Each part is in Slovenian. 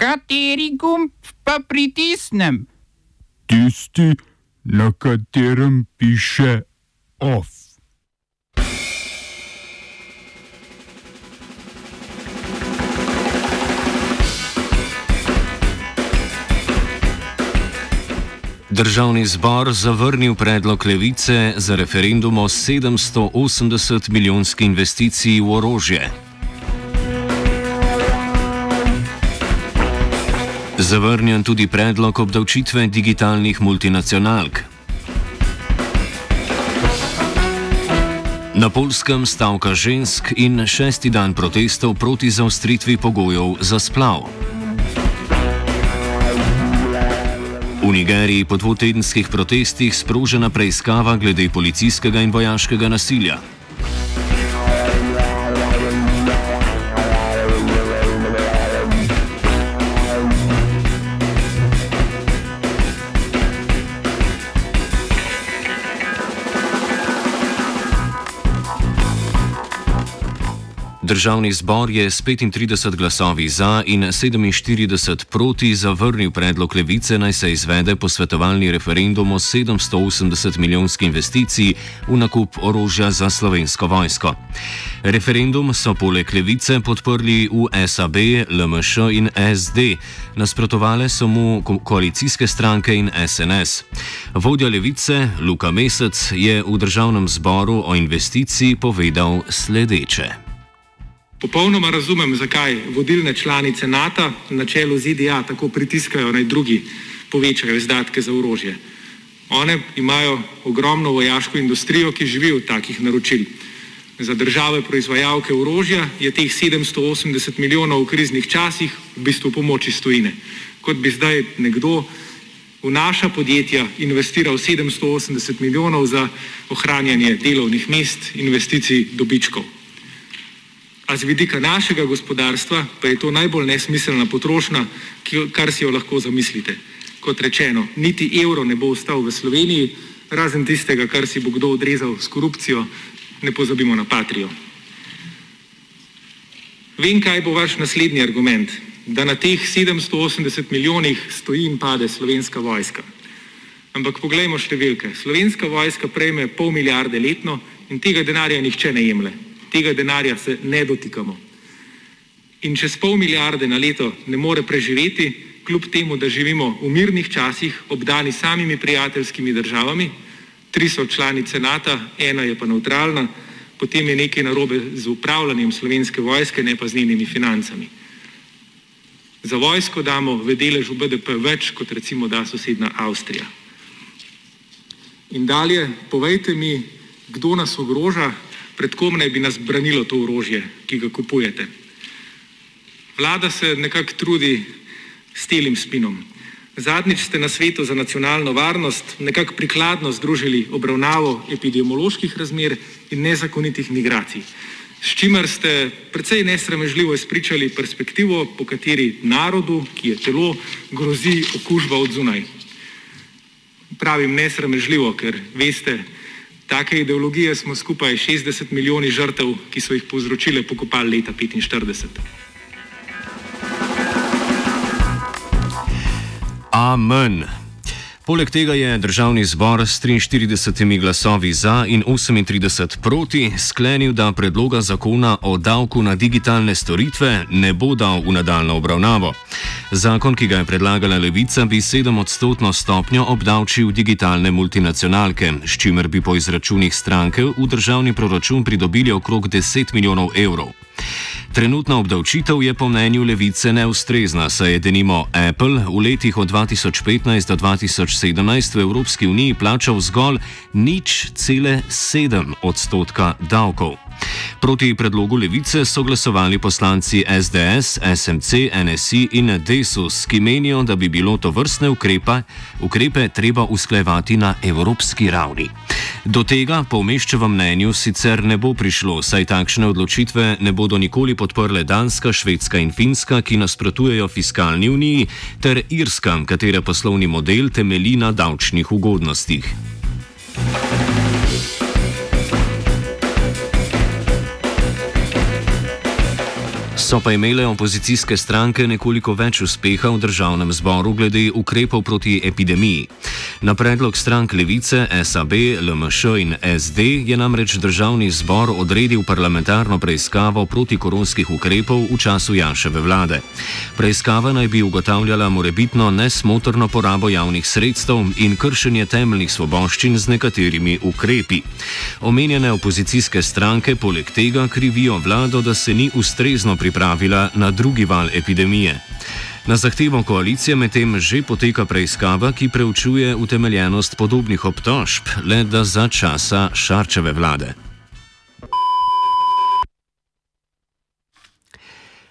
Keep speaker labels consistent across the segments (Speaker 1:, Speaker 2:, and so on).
Speaker 1: Kateri gumb pa pritisnem?
Speaker 2: Tisti, na katerem piše OF.
Speaker 3: Državni zbor zavrnil predlog levice za referendum o 780 milijonski investiciji v orožje. Zavrnjen tudi predlog obdavčitve digitalnih multinacionalk. Na polskem stavka žensk in šesti dan protestov proti zaostritvi pogojev za splav. V Nigeriji po dvotedenskih protestih sprožena preiskava glede policijskega in vojaškega nasilja. Državni zbor je s 35 glasovi za in 47 proti zavrnil predlog levice, naj se izvede posvetovalni referendum o 780 milijonski investiciji v nakup orožja za slovensko vojsko. Referendum so poleg levice podprli v SAB, LMŠ in SD, nasprotovale so mu koalicijske stranke in SNS. Vodja levice Luka Mesec je v državnem zboru o investiciji povedal sledeče.
Speaker 4: Popolnoma razumem, zakaj vodilne članice NATO na čelu ZDA tako pritiskajo naj drugi povečajo izdatke za orožje. One imajo ogromno vojaško industrijo, ki živi od takih naročil. Za države proizvajalke orožja je teh 780 milijonov v kriznih časih v bistvu pomoč iz tujine. Kot bi zdaj nekdo v naša podjetja investiral 780 milijonov za ohranjanje delovnih mest, investicij, dobičkov. A z vidika našega gospodarstva pa je to najbolj nesmiselna potrošnja, kar si jo lahko zamislite. Kot rečeno, niti evro ne bo ostal v Sloveniji, razen tistega, kar si bo kdo odrezal s korupcijo, ne pozabimo na patrijo. Vem, kaj bo vaš naslednji argument, da na teh 780 milijonih stoji in pade slovenska vojska. Ampak poglejmo številke. Slovenska vojska prejme pol milijarde letno in tega denarja nihče ne jemlje tega denarja se ne dotikamo. In čez pol milijarde na leto ne more preživeti, kljub temu, da živimo v mirnih časih, obdani samimi prijateljskimi državami, tri so članice NATO, ena je pa neutralna, potem je nekaj narobe z upravljanjem slovenske vojske, ne pa z njenimi financami. Za vojsko damo v deležu BDP več, kot recimo da sosedna Avstrija. In dalje, povejte mi, kdo nas ogroža, pred kom naj bi nas branilo to orožje, ki ga kupujete. Vlada se nekako trudi s telim spinom. Zadnjič ste na svetu za nacionalno varnost nekako prikladno združili obravnavo epidemioloških razmer in nezakonitih migracij, s čimer ste precej nesramežljivo izpričali perspektivo, po kateri narodu, ki je telo, grozi okužba od zunaj. Pravim nesramežljivo, ker veste, Take ideologije smo skupaj 60 milijoni žrtev, ki so jih povzročile, pokopali leta 1945.
Speaker 3: Amen. Poleg tega je državni zbor s 43 glasovi za in 38 proti sklenil, da predloga zakona o davku na digitalne storitve ne bo dal v nadaljno obravnavo. Zakon, ki ga je predlagala levica, bi 7-odstotno stopnjo obdavčil digitalne multinacionalke, s čimer bi po izračunih stranke v državni proračun pridobili okrog 10 milijonov evrov. Trenutna obdavčitev je po mnenju levice neustrezna, saj je denimo Apple v letih od 2015 do 2017 v Evropski uniji plačal zgolj nič cele sedem odstotka davkov. Proti predlogu levice so glasovali poslanci SDS, SMC, NSI in DESUS, ki menijo, da bi bilo to vrstne ukrepe, ukrepe treba usklejevati na evropski ravni. Do tega po umeščevem mnenju sicer ne bo prišlo, saj takšne odločitve ne bodo nikoli podprle Danska, Švedska in Finska, ki nasprotujejo fiskalni uniji, ter Irska, katere poslovni model temelji na davčnih ugodnostih. So pa imele opozicijske stranke nekoliko več uspeha v državnem zboru glede ukrepov proti epidemiji. Na predlog strank Levice, SAB, LMŠ in SD je namreč državni zbor odredil parlamentarno preiskavo protikoronskih ukrepov v času Janševe vlade. Preiskava naj bi ugotavljala morebitno nesmotrno porabo javnih sredstev in kršenje temeljnih svoboščin z nekaterimi ukrepi. Omenjene opozicijske stranke poleg tega krivijo vlado, da se ni ustrezno pripravila pripravila na drugi val epidemije. Na zahtevo koalicije medtem že poteka preiskava, ki preučuje utemeljenost podobnih obtožb, le da za časa Šarčeve vlade.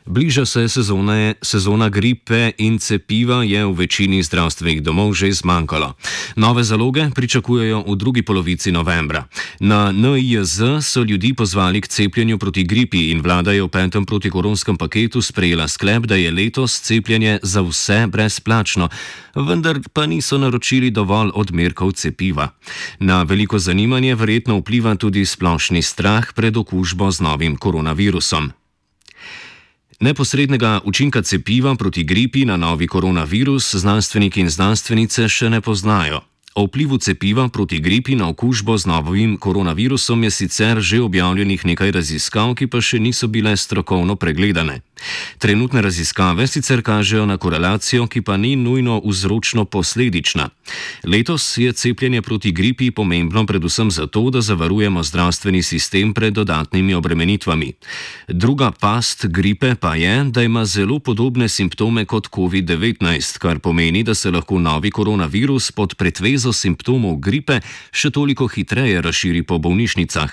Speaker 3: Bliža se sezone, sezona gripe in cepiva je v večini zdravstvenih domov že zmanjkalo. Nove zaloge pričakujejo v drugi polovici novembra. Na NIJZ so ljudi pozvali k cepljenju proti gripi in vlada je v petem protikoronskem paketu sprejela sklep, da je letos cepljenje za vse brezplačno, vendar pa niso naročili dovolj odmerkov cepiva. Na veliko zanimanje verjetno vpliva tudi splošni strah pred okužbo z novim koronavirusom. Neposrednega učinka cepiva proti gripi na novi koronavirus znanstveniki in znanstvenice še ne poznajo. O vplivu cepiva proti gripi na okužbo z novim koronavirusom je sicer že objavljenih nekaj raziskav, ki pa še niso bile strokovno pregledane. Trenutne raziskave sicer kažejo na korelacijo, ki pa ni nujno vzročno-posledična. Letos je cepljenje proti gripi pomembno predvsem zato, da zavarujemo zdravstveni sistem pred dodatnimi obremenitvami. Druga past gripe pa je, da ima zelo podobne simptome kot COVID-19, kar pomeni, da se lahko novi koronavirus pod pretvezo simptomov gripe še toliko hitreje razširi po bolnišnicah.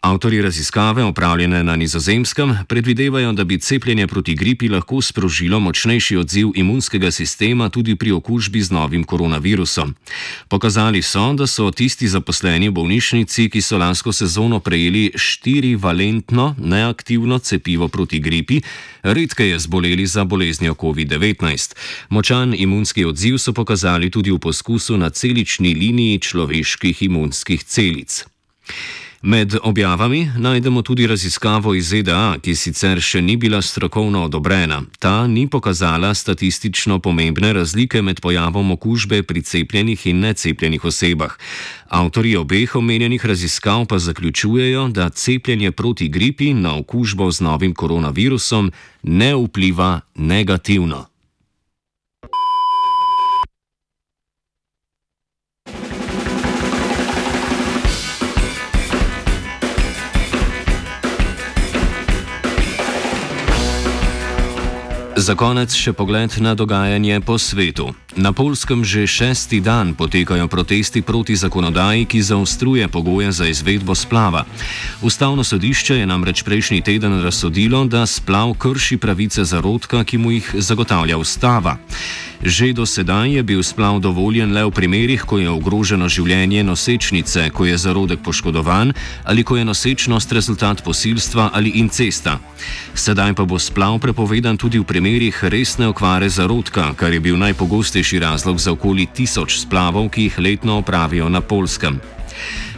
Speaker 3: Avtori raziskave, opravljene na nizozemskem, predvidevajo, da bi cepljenje proti gripi lahko sprožilo močnejši odziv imunskega sistema tudi pri okužbi z novim koronavirusom. Pokazali so, da so tisti zaposleni v bolnišnici, ki so lansko sezono prejeli štirivalentno neaktivno cepivo proti gripi, redkeje zboleli za boleznijo COVID-19. Močan imunski odziv so pokazali tudi v poskusu na celični liniji človeških imunskih celic. Med objavami najdemo tudi raziskavo iz ZDA, ki sicer še ni bila strokovno odobrena. Ta ni pokazala statistično pomembne razlike med pojavom okužbe pri cepljenih in necepljenih osebah. Avtori obeh omenjenih raziskav pa zaključujejo, da cepljenje proti gripi na okužbo z novim koronavirusom ne vpliva negativno. Za konec še pogled na dogajanje po svetu. Na polskem že šesti dan potekajo protesti proti zakonodaji, ki zaostruje pogoje za izvedbo splava. Ustavno sodišče je namreč prejšnji teden razsodilo, da splav krši pravice zarodka, ki mu jih zagotavlja ustava. Že do sedaj je bil splav dovoljen le v primerih, ko je ogroženo življenje nosečnice, ko je zarodek poškodovan ali ko je nosečnost rezultat posilstva ali incesta. Sedaj pa bo splav prepovedan tudi v primerih resne okvare zarodka, kar je bil najpogostejši razlog za okoli tisoč splavov, ki jih letno opravijo na polskem.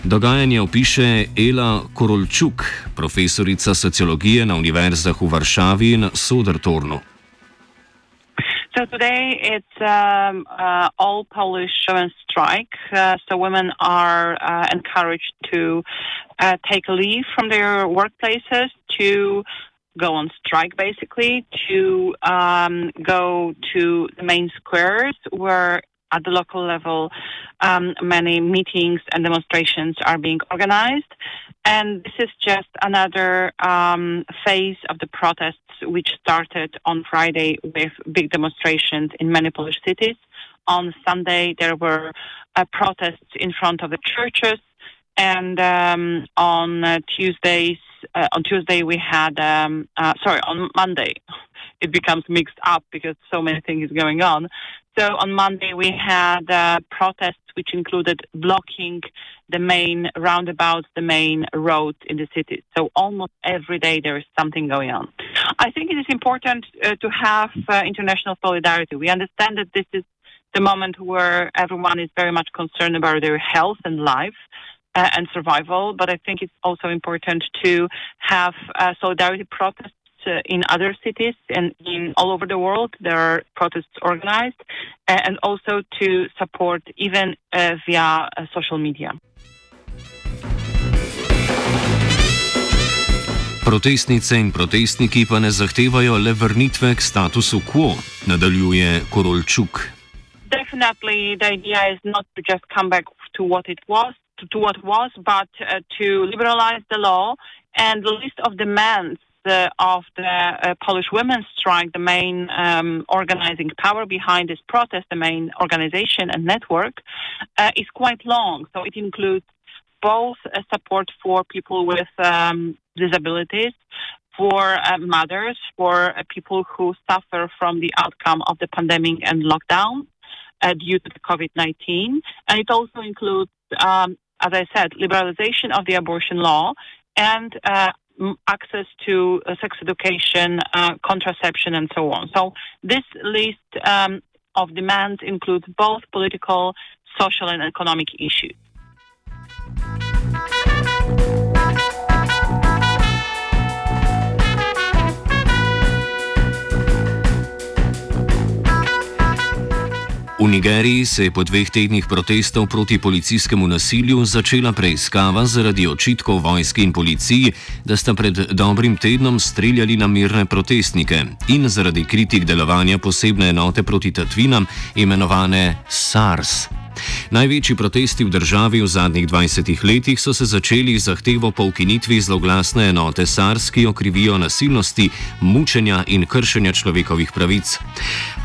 Speaker 3: Dogajanje opiše Ela Korolčuk, profesorica sociologije na univerzah v Varšavi in Sodertornu.
Speaker 5: So today it's um, uh, all Polish women strike. Uh, so women are uh, encouraged to uh, take leave from their workplaces to go on strike, basically, to um, go to the main squares where at the local level, um, many meetings and demonstrations are being organized. And this is just another um, phase of the protests which started on Friday with big demonstrations in many Polish cities. On Sunday, there were uh, protests in front of the churches. And um, on uh, Tuesdays, uh, on Tuesday we had, um, uh, sorry, on Monday, it becomes mixed up because so many things going on. So on Monday we had uh, protests which included blocking the main roundabouts, the main roads in the city. So almost every day there is something going on. I think it is important uh, to have uh, international solidarity. We understand that this is the moment where everyone is very much concerned about their health and life. Uh, and survival, but I think it's also important to have solidarity protests in other cities and in all over the world. There are protests organized, uh, and also to support even uh, via uh, social media.
Speaker 3: Protestnice in protestniki pa ne zahtevajo le vrnitve k statusu quo, nadaljuje Korolčuk.
Speaker 5: Definitely, the idea is not to just come back to what it was, to, to what was, but uh, to liberalize the law and the list of demands uh, of the uh, Polish women's strike, the main um, organizing power behind this protest, the main organization and network, uh, is quite long. So it includes both support for people with um, disabilities, for uh, mothers, for uh, people who suffer from the outcome of the pandemic and lockdown uh, due to the COVID 19. And it also includes, um, as I said, liberalization of the abortion law and uh, access to uh, sex education, uh, contraception, and so on. So this list um, of demands includes both political, social, and economic issues.
Speaker 3: V Nigeriji se je po dveh tednih protestov proti policijskemu nasilju začela preiskava zaradi očitkov vojski in policiji, da sta pred dobrim tednom streljali na mirne protestnike in zaradi kritik delovanja posebne enote proti tatvinam, imenovane SARS. Največji protesti v državi v zadnjih 20 letih so se začeli z zahtevo po ukinitvi zloglasne enote SARS, ki jo krivijo nasilnosti, mučenja in kršenja človekovih pravic.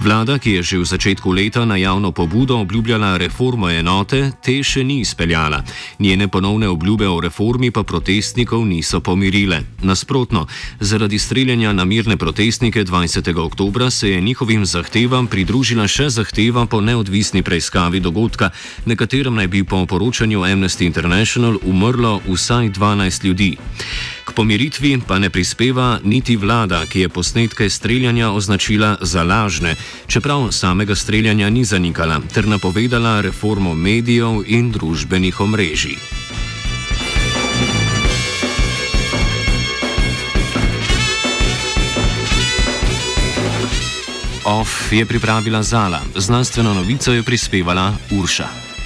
Speaker 3: Vlada, ki je že v začetku leta na javno pobudo obljubljala reformo enote, te še ni izpeljala. Njene ponovne obljube o reformi pa protestnikov niso pomirile. Nasprotno, zaradi streljanja na mirne protestnike 20. oktobra se je njihovim zahtevam pridružila še zahteva po neodvisni preiskavi dogodka, na katerem naj bi po poročanju Amnesty International umrlo vsaj 12 ljudi. K pomiritvi pa ne prispeva niti vlada, ki je posnetke streljanja označila za lažne, čeprav samega streljanja ni zanikala, ter napovedala reformo medijev in družbenih omrežij. OF je pripravila Zala, znanstveno novico je prispevala Urša.